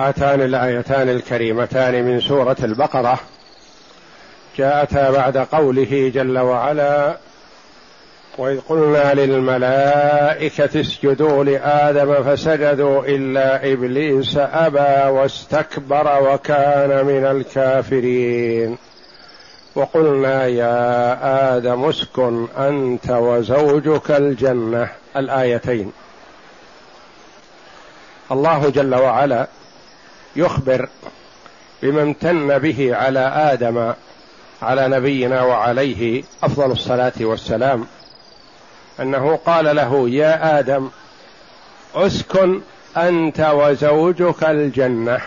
هاتان الآيتان الكريمتان من سورة البقرة. جاءتا بعد قوله جل وعلا وإذ قلنا للملائكة اسجدوا لآدم فسجدوا إلا إبليس أبى واستكبر وكان من الكافرين. وقلنا يا آدم اسكن أنت وزوجك الجنة. الآيتين. الله جل وعلا يخبر بما امتن به على آدم على نبينا وعليه أفضل الصلاة والسلام أنه قال له يا آدم أسكن أنت وزوجك الجنة.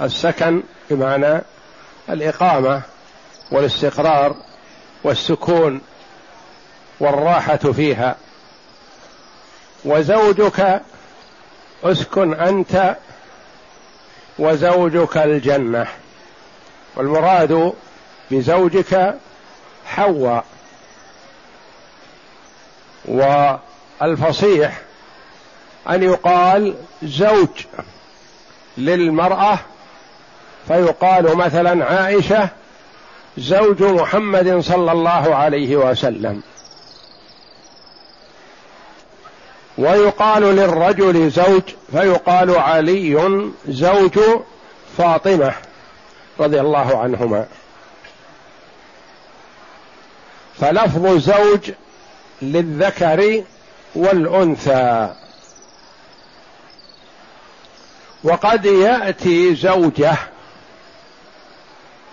السكن بمعنى الإقامة والاستقرار والسكون والراحة فيها. وزوجك اسكن أنت وزوجك الجنة. والمراد بزوجك حواء والفصيح أن يقال زوج للمرأة فيقال مثلا عائشة زوج محمد صلى الله عليه وسلم. ويقال للرجل زوج فيقال علي زوج فاطمة رضي الله عنهما. فلفظ زوج للذكر والأنثى. وقد يأتي زوجة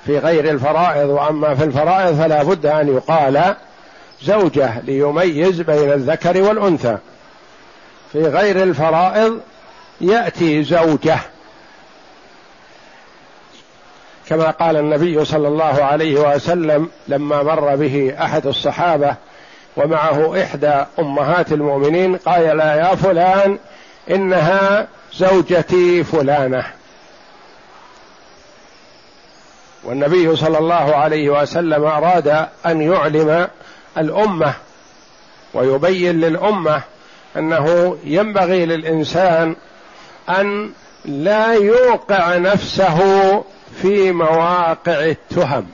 في غير الفرائض وأما في الفرائض فلا بد أن يقال زوجة ليميز بين الذكر والأنثى. في غير الفرائض يأتي زوجة. كما قال النبي صلى الله عليه وسلم لما مر به أحد الصحابة ومعه إحدى أمهات المؤمنين قال لا يا فلان إنها زوجتي فلانة. والنبي صلى الله عليه وسلم أراد أن يعلم الأمة ويبين للأمة أنه ينبغي للإنسان أن لا يوقع نفسه في مواقع التهم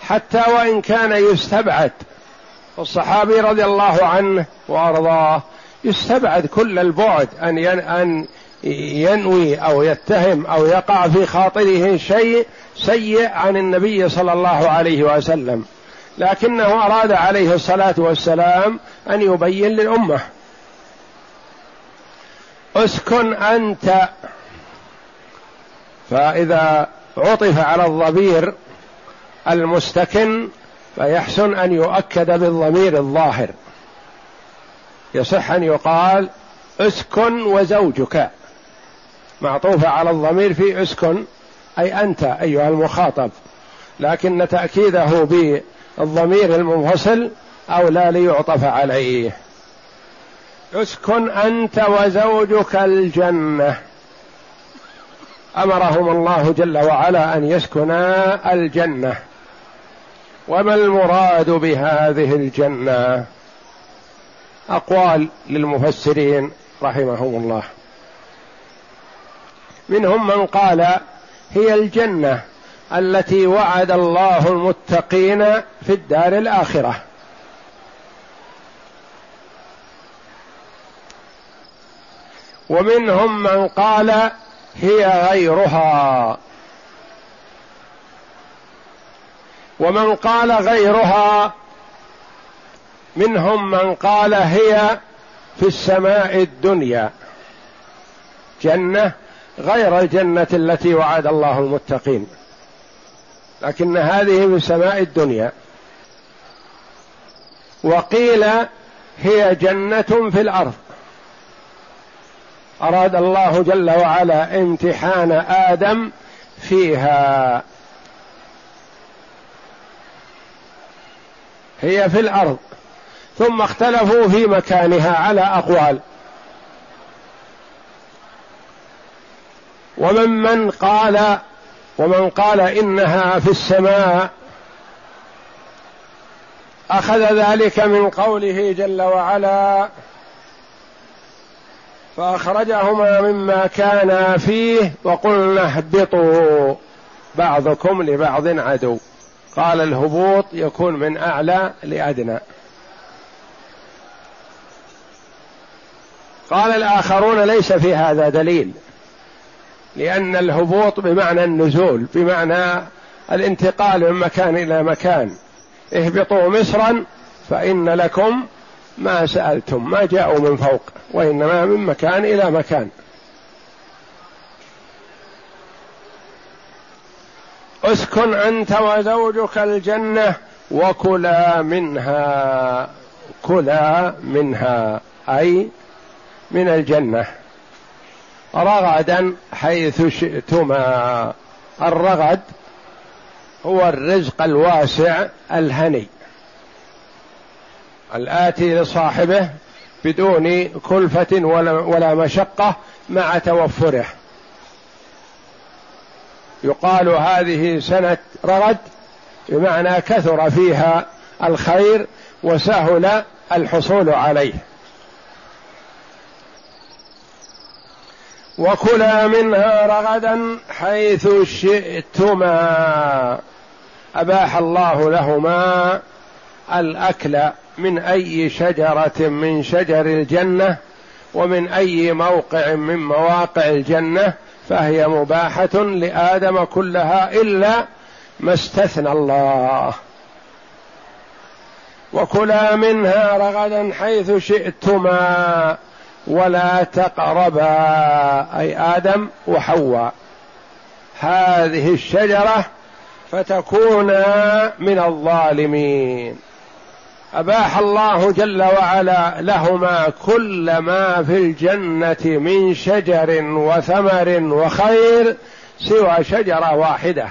حتى وإن كان يستبعد. الصحابي رضي الله عنه وأرضاه يستبعد كل البعد أن أن ينوي أو يتهم أو يقع في خاطره شيء سيء عن النبي صلى الله عليه وسلم. لكنه أراد عليه الصلاة والسلام أن يبين للأمة. اسكن أنت. فإذا عطف على الضمير المستكن فيحسن أن يؤكد بالضمير الظاهر. يصح أن يقال اسكن وزوجك. معطوفه على الضمير في اسكن أي أنت أيها المخاطب. لكن تأكيده بالضمير المنفصل اولى ليعطف عليه. اسكن أنت وزوجك الجنة. أمرهم الله جل وعلا أن يسكنا الجنة. وما المراد بهذه الجنة؟ أقوال للمفسرين رحمهم الله. منهم من قال هي الجنة التي وعد الله المتقين في الدار الآخرة. ومنهم من قال هي غيرها. ومن قال غيرها منهم من قال هي في السماء الدنيا. جنة غير الجنة التي وعد الله المتقين. لكن هذه في سماء الدنيا. وقيل هي جنة في الأرض. أراد الله جل وعلا امتحان آدم فيها. هي في الأرض. ثم اختلفوا في مكانها على أقوال. ومن من قال ومن قال إنها في السماء أخذ ذلك من قوله جل وعلا فأخرجهما مما كانا فيه وقلنا اهبطوا بعضكم لبعض عدو. قال الهبوط يكون من أعلى لأدنى. قال الآخرون ليس في هذا دليل لأن الهبوط بمعنى النزول بمعنى الانتقال من مكان إلى مكان. اهبطوا مصرا فإن لكم ما سألتم ما جاءوا من فوق وإنما من مكان إلى مكان. أسكن أنت وزوجك الجنة وكلا منها كلا منها أي من الجنة. رغدا حيث شئتما. الرغد هو الرزق الواسع الهني. الآتي لصاحبه بدون كلفة ولا, ولا مشقة مع توفره. يقال هذه سنة رغد بمعنى كثر فيها الخير وسهل الحصول عليه. وكلا منها رغدا حيث شئتما. أباح الله لهما الأكل من أي شجرة من شجر الجنة ومن أي موقع من مواقع الجنة فهي مباحة لآدم كلها إلا ما استثنى الله. وكلا منها رغدا حيث شئتما ولا تقربا. أي آدم وحواء. هذه الشجرة فتكونا من الظالمين. أباح الله جل وعلا لهما كل ما في الجنة من شجر وثمر وخير سوى شجرة واحدة.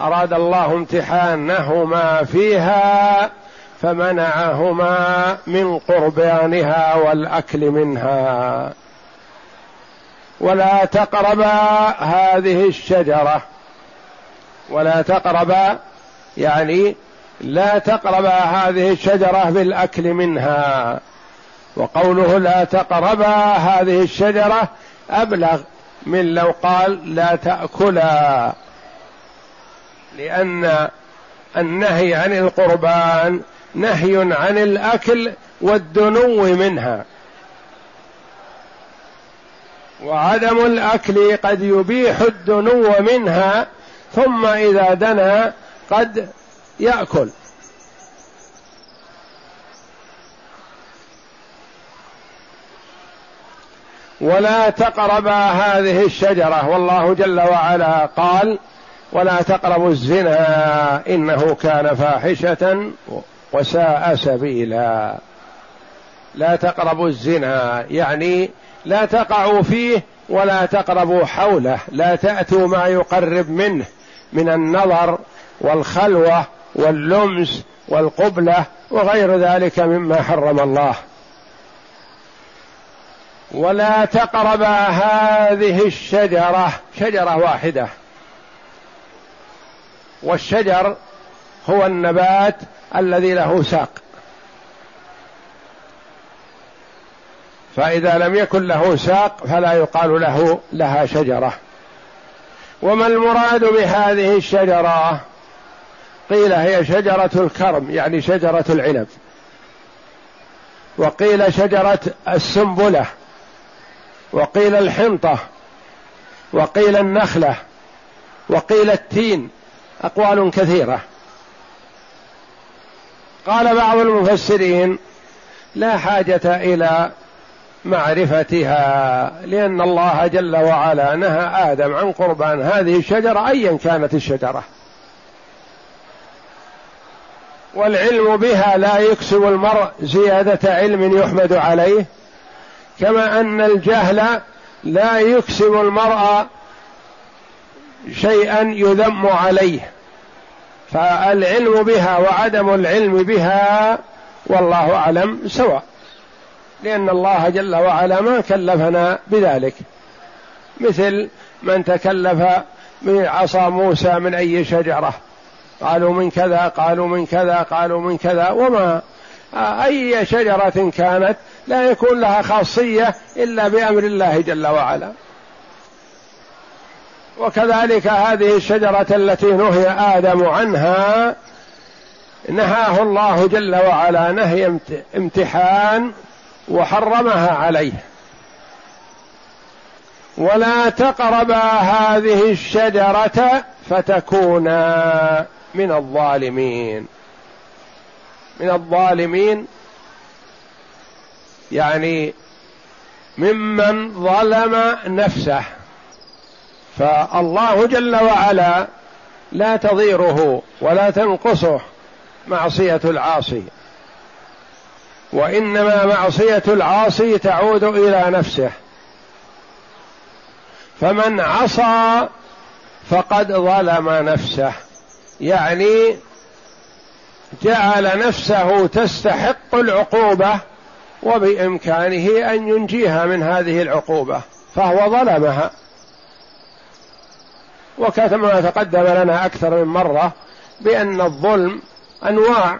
أراد الله امتحانهما فيها فمنعهما من قربانها والأكل منها. ولا تقربا هذه الشجرة. ولا تقربا يعني لا تقربا هذه الشجرة بالأكل منها. وقوله لا تقربا هذه الشجرة أبلغ من لو قال لا تأكلا. لأن النهي عن القربان نهي عن الأكل والدنو منها. وعدم الأكل قد يبيح الدنو منها ثم إذا دنا قد يأكل. ولا تقربا هذه الشجرة. والله جل وعلا قال ولا تقربوا الزنا إنه كان فاحشة وساء سبيلا. لا تقربوا الزنا يعني لا تقعوا فيه ولا تقربوا حوله. لا تأتوا ما يقرب منه من النظر والخلوة واللمس والقبلة وغير ذلك مما حرم الله. ولا تقربا هذه الشجرة شجرة واحدة. والشجر هو النبات الذي له ساق. فإذا لم يكن له ساق فلا يقال له لها شجرة. وما المراد بهذه الشجرة؟ قيل هي شجرة الكرم يعني شجرة العنب. وقيل شجرة السنبلة. وقيل الحنطة. وقيل النخلة. وقيل التين. أقوال كثيرة. قال بعض المفسرين لا حاجة إلى معرفتها لأن الله جل وعلا نهى آدم عن قربان هذه الشجرة أيا كانت الشجرة. والعلم بها لا يكسب المرء زيادة علم يحمد عليه كما أن الجهل لا يكسب المرء شيئا يذم عليه. فالعلم بها وعدم العلم بها والله أعلم سواء لأن الله جل وعلا ما كلفنا بذلك. مثل من تكلف بعصا موسى من أي شجرة قالوا من كذا قالوا من كذا قالوا من كذا وما أي شجرة كانت لا يكون لها خاصية إلا بأمر الله جل وعلا. وكذلك هذه الشجرة التي نهي آدم عنها نهاه الله جل وعلا نهي امتحان وحرمها عليه. ولا تقربا هذه الشجرة فتكونا. من الظالمين. من الظالمين يعني ممن ظلم نفسه. فالله جل وعلا لا تضيره ولا تنقصه معصية العاصي. وإنما معصية العاصي تعود إلى نفسه. فمن عصى فقد ظلم نفسه. يعني جعل نفسه تستحق العقوبة وبإمكانه أن ينجيها من هذه العقوبة فهو ظلمها. وكما تقدم لنا أكثر من مرة بأن الظلم أنواع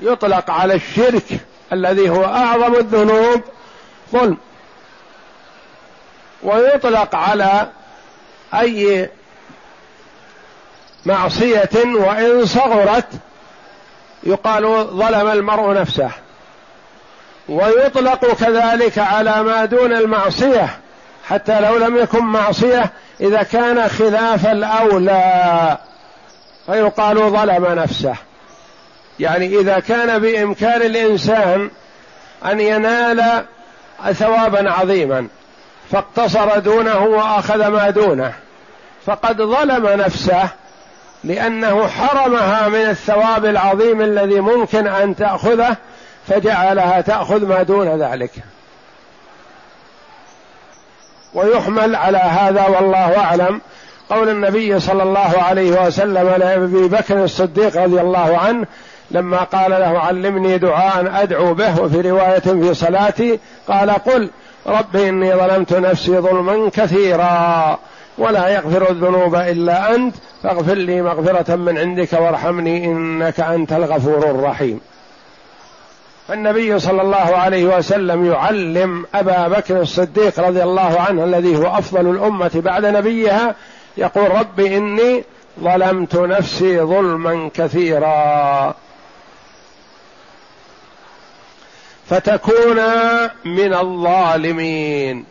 يطلق على الشرك الذي هو أعظم الذنوب ظلم. ويطلق على أي معصية وإن صغرت يقال ظلم المرء نفسه. ويطلق كذلك على ما دون المعصية حتى لو لم يكن معصية إذا كان خلاف الأولى. فيقال ظلم نفسه. يعني إذا كان بإمكان الإنسان أن ينال ثوابا عظيما فاقتصر دونه وأخذ ما دونه. فقد ظلم نفسه لأنه حرمها من الثواب العظيم الذي ممكن أن تأخذه فجعلها تأخذ ما دون ذلك. ويحمل على هذا والله أعلم. قول النبي صلى الله عليه وسلم لأبي بكر الصديق رضي الله عنه لما قال له علمني دعاء أدعو به وفي رواية في صلاتي قال قل رب إني ظلمت نفسي ظلما كثيرا. ولا يغفر الذنوب إلا أنت فاغفر لي مغفرة من عندك وارحمني إنك أنت الغفور الرحيم. فالنبي صلى الله عليه وسلم يعلم أبا بكر الصديق رضي الله عنه الذي هو أفضل الأمة بعد نبيها يقول رب إني ظلمت نفسي ظلما كثيرا. فتكون من الظالمين.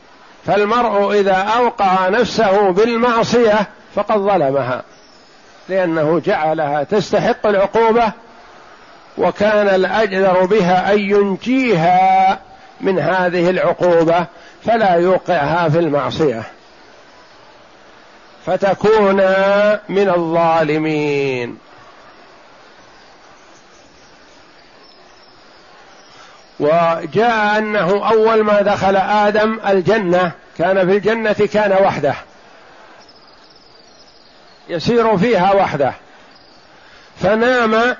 فالمرء إذا أوقع نفسه بالمعصية فقد ظلمها لأنه جعلها تستحق العقوبة وكان الأجدر بها أن ينجيها من هذه العقوبة فلا يوقعها في المعصية. فتكون من الظالمين. وجاء أنه أول ما دخل آدم الجنة كان في الجنة كان وحده. يسير فيها وحده. فنام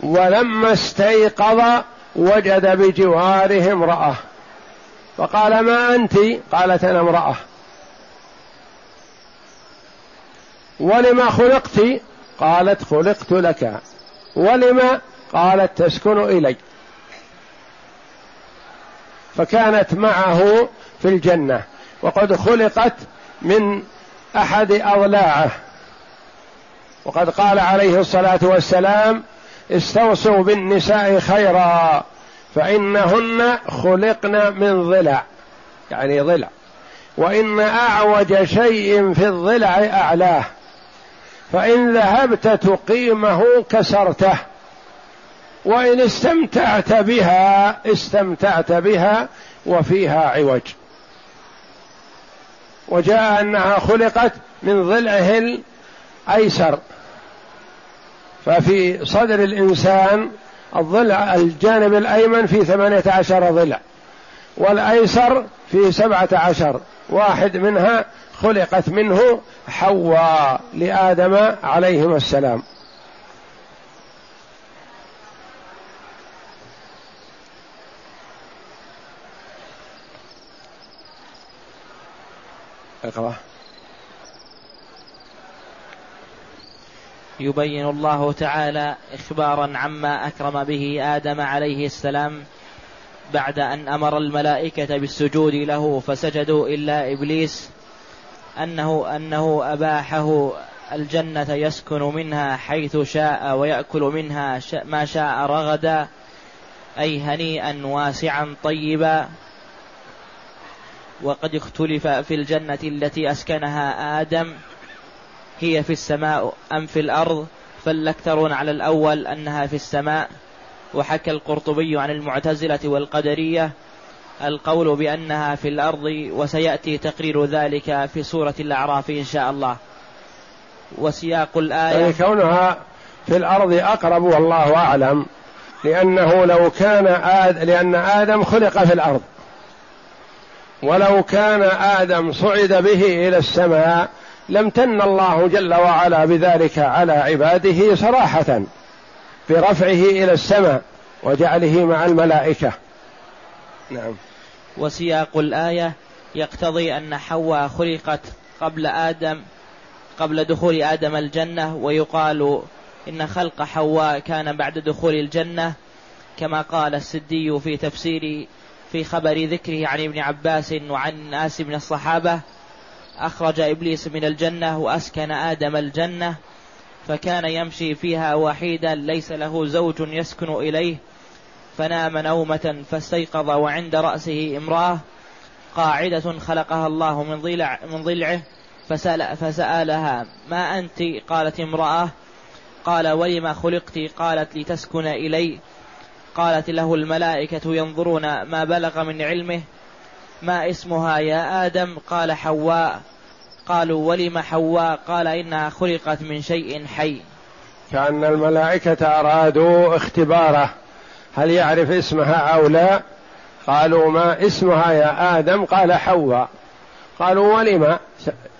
ولما استيقظ وجد بجواره امرأة. فقال ما أنت؟ قالت أنا امرأة. ولما خلقت؟ قالت خلقت لك. ولما؟ قالت تسكن إلي. فكانت معه في الجنة. وقد خلقت من أحد أضلاعه. وقد قال عليه الصلاة والسلام استوصوا بالنساء خيرا فإنهن خلقن من ضلع. يعني ضلع. وإن أعوج شيء في الضلع أعلاه فإن ذهبت تقيمه كسرته. وإن استمتعت بها استمتعت بها وفيها عوج. وجاء أنها خلقت من ضلعه الايسر ففي صدر الإنسان الضلع الجانب الأيمن في ثمانية عشر ضلع والأيسر في سبعة عشر. واحد منها خلقت منه حواء لآدم عليهما السلام. اقرأ. يبين الله تعالى إخبارا عما أكرم به آدم عليه السلام بعد أن أمر الملائكة بالسجود له فسجدوا إلا إبليس أنه أنه أباحه الجنة يسكن منها حيث شاء ويأكل منها ما شاء رغدا أي هنيئا واسعا طيبا. وقد اختلف في الجنة التي أسكنها آدم. هي في السماء أم في الأرض؟ فالأكثرون على الأول أنها في السماء. وحكى القرطبي عن المعتزلة والقدرية القول بأنها في الأرض وسيأتي تقرير ذلك في سورة الأعراف إن شاء الله. وسياق الآية يعني كونها في الأرض أقرب والله أعلم لأنه لو كان آد لأن آدم خلق في الأرض. ولو كان آدم صعد به إلى السماء لم تن الله جل وعلا بذلك على عباده صراحة برفعه إلى السماء وجعله مع الملائكة. نعم. وسياق الآية يقتضي أن حواء خلقت قبل آدم قبل دخول آدم الجنة ويقال إن خلق حواء كان بعد دخول الجنة كما قال السدي في تفسير في خبر ذكره عن ابن عباس وعن ناس من الصحابة أخرج إبليس من الجنة وأسكن آدم الجنة فكان يمشي فيها وحيدا ليس له زوج يسكن إليه فنام نومة فاستيقظ وعند رأسه امرأة قاعدة خلقها الله من ضلع من ضلعه فسأل فسألها ما أنت؟ قالت امرأة قال ولما خلقت؟ قالت لتسكن إلي. قالت له الملائكة ينظرون ما بلغ من علمه ما اسمها يا آدم؟ قال حواء. قالوا ولم حواء؟ قال إنها خلقت من شيء حي. كأن الملائكة أرادوا اختباره هل يعرف اسمها أو لا؟ قالوا ما اسمها يا آدم؟ قال حواء. قالوا ولم؟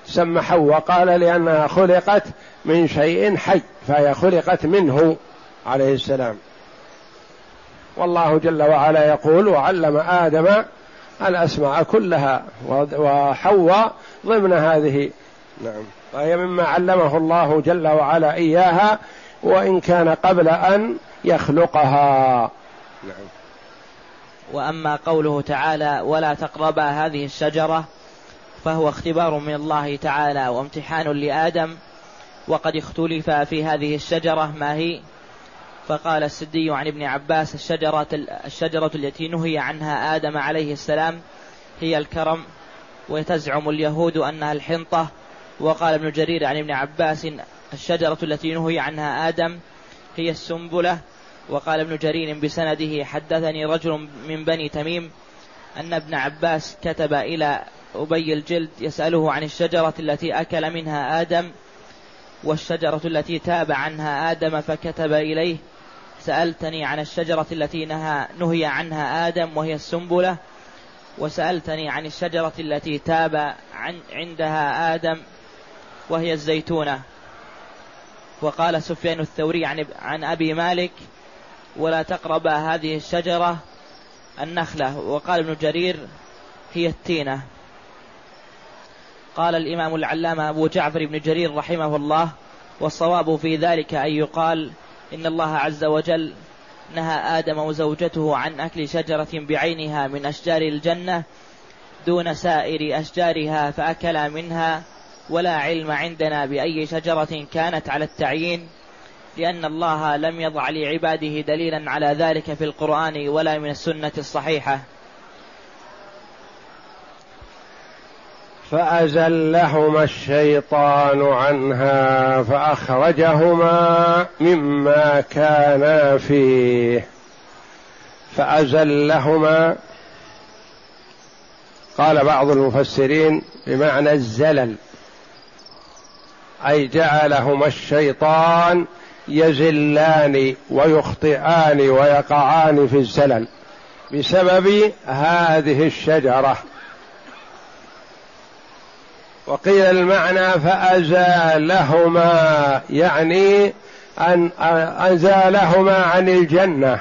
سمى حواء. قال لأنها خلقت من شيء حي فهي خلقت منه عليه السلام. والله جل وعلا يقول وعلم آدم الأسماء كلها وحواء ضمن هذه. نعم. وهي مما علمه الله جل وعلا إياها وإن كان قبل أن يخلقها. نعم. وأما قوله تعالى ولا تقربا هذه الشجرة فهو اختبار من الله تعالى وامتحان لآدم وقد اختلف في هذه الشجرة ما هي؟ فقال السدي عن ابن عباس الشجرة, الشجرة التي نهي عنها آدم عليه السلام هي الكرم وتزعم اليهود أنها الحنطة. وقال ابن جرير عن ابن عباس الشجرة التي نهي عنها آدم هي السنبلة. وقال ابن جرير بسنده حدثني رجل من بني تميم أن ابن عباس كتب إلى أبي الجلد يسأله عن الشجرة التي أكل منها آدم والشجرة التي تاب عنها آدم فكتب إليه سألتني عن الشجرة التي نهى نهي عنها آدم وهي السنبلة وسألتني عن الشجرة التي تاب عن عندها آدم وهي الزيتونة. وقال سفيان الثوري عن, عن أبي مالك ولا تقرب هذه الشجرة النخلة. وقال ابن جرير هي التينة. قال الإمام العلامة أبو جعفر بن جرير رحمه الله والصواب في ذلك أن يقال إن الله عز وجل نهى آدم وزوجته عن أكل شجرة بعينها من أشجار الجنة دون سائر أشجارها فأكلا منها ولا علم عندنا بأي شجرة كانت على التعيين لأن الله لم يضع لعباده دليلا على ذلك في القرآن ولا من السنة الصحيحة. فأزلهما الشيطان عنها فأخرجهما مما كانا فيه. فأزلهما قال بعض المفسرين بمعنى الزلل أي جعلهما الشيطان يزلان ويخطئان ويقعان في الزلل بسبب هذه الشجرة. وقيل المعنى فأزالهما يعني أن أزالهما عن الجنة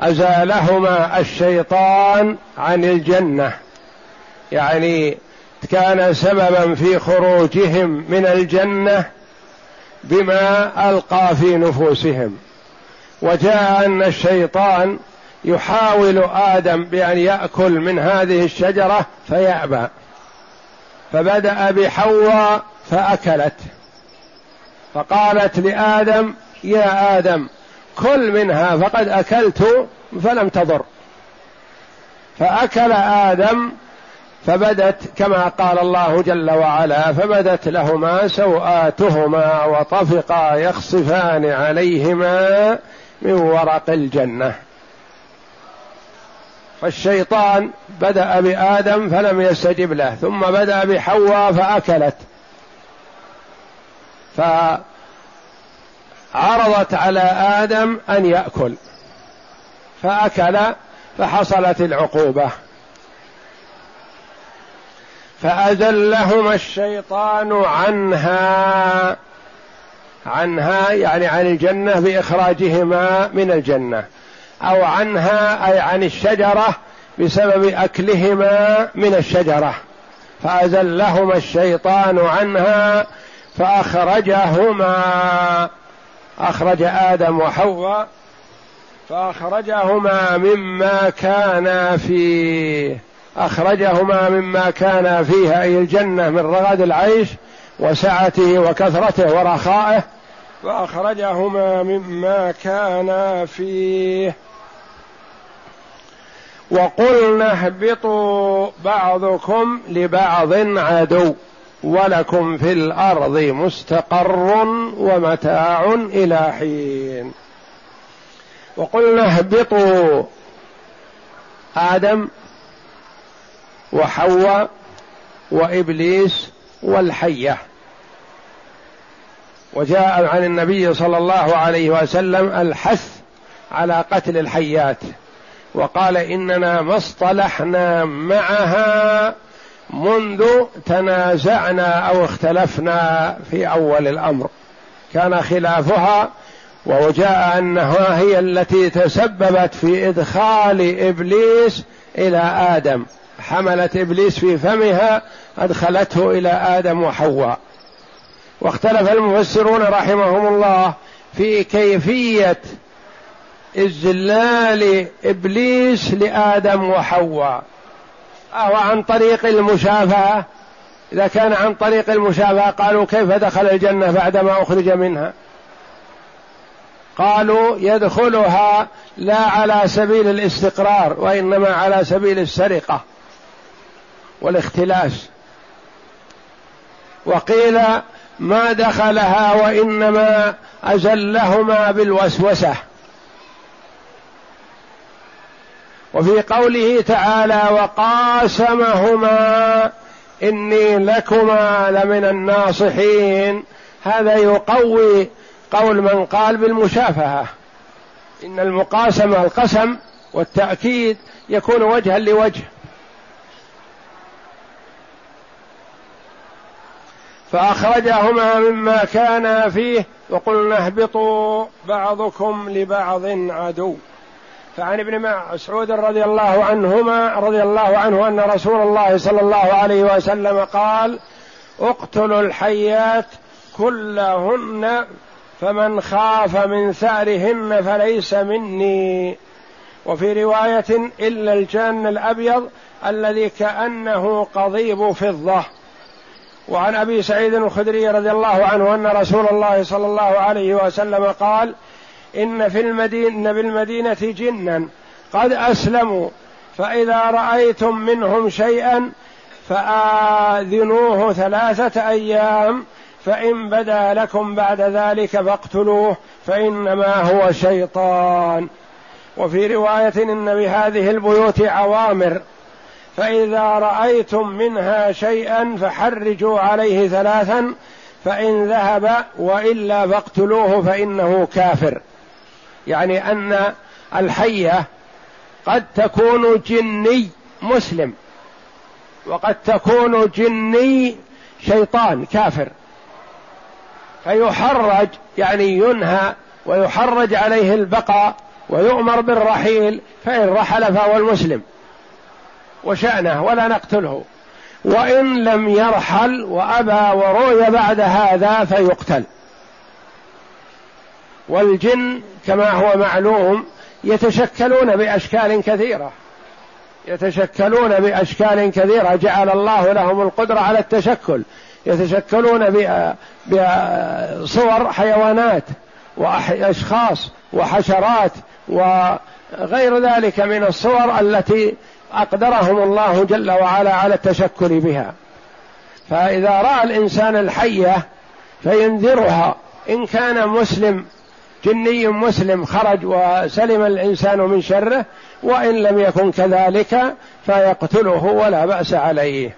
أزالهما الشيطان عن الجنة. يعني كان سببا في خروجهم من الجنة بما ألقى في نفوسهم. وجاء أن الشيطان يحاول آدم بأن يأكل من هذه الشجرة فيأبى. فبدأ بحواء فأكلت. فقالت لآدم يا آدم كل منها فقد أكلت فلم تضر. فأكل آدم فبدت كما قال الله جل وعلا فبدت لهما سوآتهما وطفقا يخصفان عليهما من ورق الجنة. فالشيطان بدأ بآدم فلم يستجب له ثم بدأ بحواء فأكلت. فعرضت على آدم أن يأكل. فأكل فحصلت العقوبة. فأزلهما الشيطان عنها. عنها يعني عن الجنة بإخراجهما من الجنة. أو عنها أي عن الشجرة بسبب أكلهما من الشجرة. فأزلهما الشيطان عنها فأخرجهما. أخرج آدم وحواء فأخرجهما مما كانا فيه. أخرجهما مما كان فيه أي الجنة من رغد العيش وسعته وكثرته ورخائه. فأخرجهما مما كانا فيه. وقلنا اهبطوا بعضكم لبعض عدو ولكم في الأرض مستقر ومتاع إلى حين. وقلنا اهبطوا آدم وحواء وإبليس والحية. وجاء عن النبي صلى الله عليه وسلم الحث على قتل الحيات. وقال إننا ما اصطلحنا معها منذ تنازعنا أو اختلفنا في أول الأمر. كان خلافها وجاء أنها هي التي تسببت في إدخال إبليس إلى آدم. حملت إبليس في فمها أدخلته إلى آدم وحواء. واختلف المفسرون رحمهم الله في كيفية اذلال إبليس لآدم وحواء. أو عن طريق المشافهة. إذا كان عن طريق المشافهة قالوا كيف دخل الجنة بعدما أخرج منها؟ قالوا يدخلها لا على سبيل الاستقرار وإنما على سبيل السرقة والاختلاس. وقيل ما دخلها وإنما أزلهما بالوسوسة. وفي قوله تعالى وقاسمهما إني لكما لمن الناصحين. هذا يقوي قول من قال بالمشافهة. إن المقاسمه القسم والتأكيد يكون وجها لوجه. فأخرجهما مما كانا فيه وقلنا اهبطوا بعضكم لبعض عدو. فعن ابن مسعود رضي الله عنهما رضي الله عنه أن رسول الله صلى الله عليه وسلم قال اقتلوا الحيات كلهن فمن خاف من ثأرهن فليس مني. وفي رواية إلا الجان الأبيض الذي كأنه قضيب فضة. وعن أبي سعيد الخدري رضي الله عنه أن رسول الله صلى الله عليه وسلم قال إن في المدينة بالمدينة جنا. قد أسلموا فإذا رأيتم منهم شيئا فآذنوه ثلاثة أيام فإن بدا لكم بعد ذلك فاقتلوه فإنما هو شيطان. وفي رواية إن بهذه البيوت عوامر فإذا رأيتم منها شيئا فحرجوا عليه ثلاثا فإن ذهب وإلا فاقتلوه فإنه كافر. يعني أن الحية قد تكون جني مسلم وقد تكون جني شيطان كافر فيحرج يعني ينهى ويحرج عليه البقاء ويؤمر بالرحيل فإن رحل فهو المسلم وشأنه ولا نقتله وإن لم يرحل وأبى وروي بعد هذا فيقتل والجن كما هو معلوم يتشكلون بأشكال كثيرة. يتشكلون بأشكال كثيرة. جعل الله لهم القدرة على التشكل. يتشكلون بصور حيوانات وأشخاص وحشرات وغير ذلك من الصور التي أقدرهم الله جل وعلا على التشكل بها. فإذا رأى الإنسان الحية فينذرها. إن كان مسلم جني مسلم خرج وسلم الإنسان من شره وإن لم يكن كذلك فيقتله ولا بأس عليه.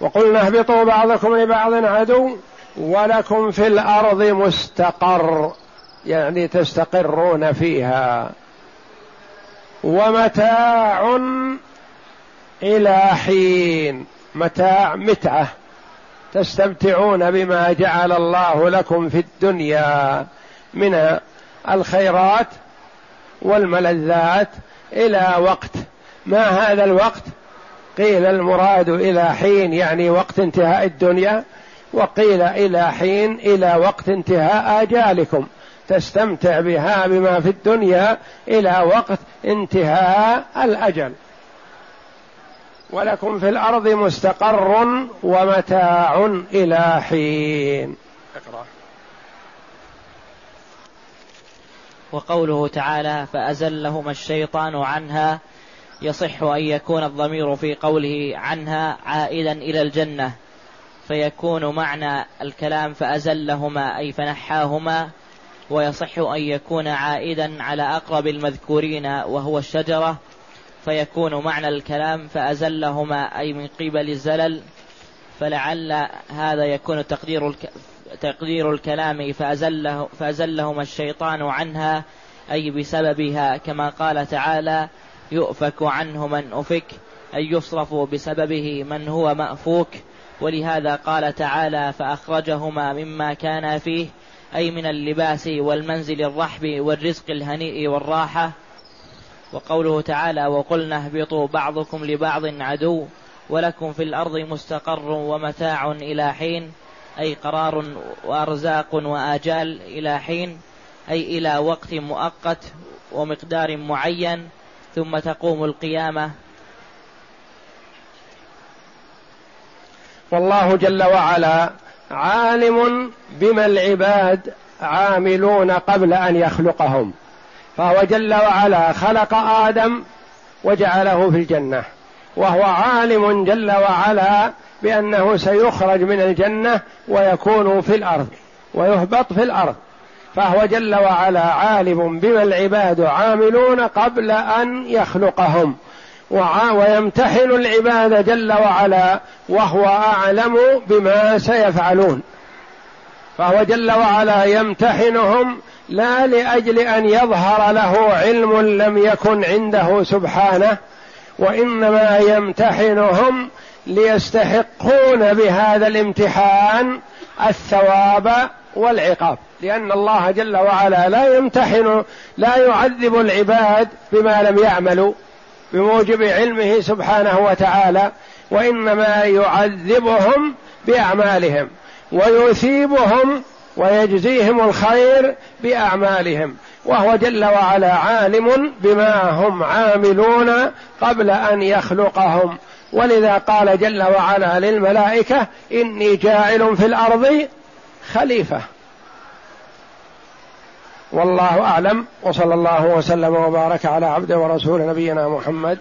وقلنا اهبطوا بعضكم لبعض عدو ولكم في الأرض مستقر يعني تستقرون فيها. ومتاع إلى حين. متاع متعة تستمتعون بما جعل الله لكم في الدنيا من الخيرات والملذات إلى وقت. ما هذا الوقت؟ قيل المراد إلى حين يعني وقت انتهاء الدنيا وقيل إلى حين إلى وقت انتهاء آجالكم. تستمتع بها بما في الدنيا إلى وقت انتهاء الأجل. ولكم في الأرض مستقر ومتاع إلى حين. اقرأ. وقوله تعالى فازلهما الشيطان عنها يصح أن يكون الضمير في قوله عنها عائدا إلى الجنة فيكون معنى الكلام فأزلهما أي فنحاهما ويصح أن يكون عائدا على أقرب المذكورين وهو الشجرة فيكون معنى الكلام فأزلهما أي من قبل الزلل فلعل هذا يكون تقدير الك... تقدير الكلام فأزله فأزلهما الشيطان عنها أي بسببها كما قال تعالى يؤفك عنه من أفك أي يصرف بسببه من هو مأفوك. ولهذا قال تعالى فأخرجهما مما كان فيه أي من اللباس والمنزل الرحب والرزق الهنيء والراحة. وقوله تعالى وقلنا اهبطوا بعضكم لبعض عدو ولكم في الأرض مستقر ومتاع إلى حين أي قرار وأرزاق وآجال إلى حين أي إلى وقت مؤقت ومقدار معين ثم تقوم القيامة. والله جل وعلا عالم بما العباد عاملون قبل أن يخلقهم. فهو جل وعلا خلق آدم وجعله في الجنة. وهو عالم جل وعلا بأنه سيخرج من الجنة ويكون في الأرض ويهبط في الأرض. فهو جل وعلا عالم بما العباد عاملون قبل أن يخلقهم. ويمتحن العباد جل وعلا وهو أعلم بما سيفعلون. فهو جل وعلا يمتحنهم لا لأجل أن يظهر له علم لم يكن عنده سبحانه وإنما يمتحنهم ليستحقون بهذا الامتحان الثواب والعقاب. لأن الله جل وعلا لا يمتحن لا يعذب العباد بما لم يعملوا بموجب علمه سبحانه وتعالى وإنما يعذبهم بأعمالهم ويثيبهم ويجزيهم الخير بأعمالهم. وهو جل وعلا عالم بما هم عاملون قبل أن يخلقهم. ولذا قال جل وعلا للملائكة إني جاعل في الأرض خليفة. والله أعلم. وصلى الله وسلم وبارك على عبده ورسول نبينا محمد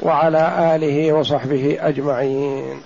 وعلى آله وصحبه أجمعين.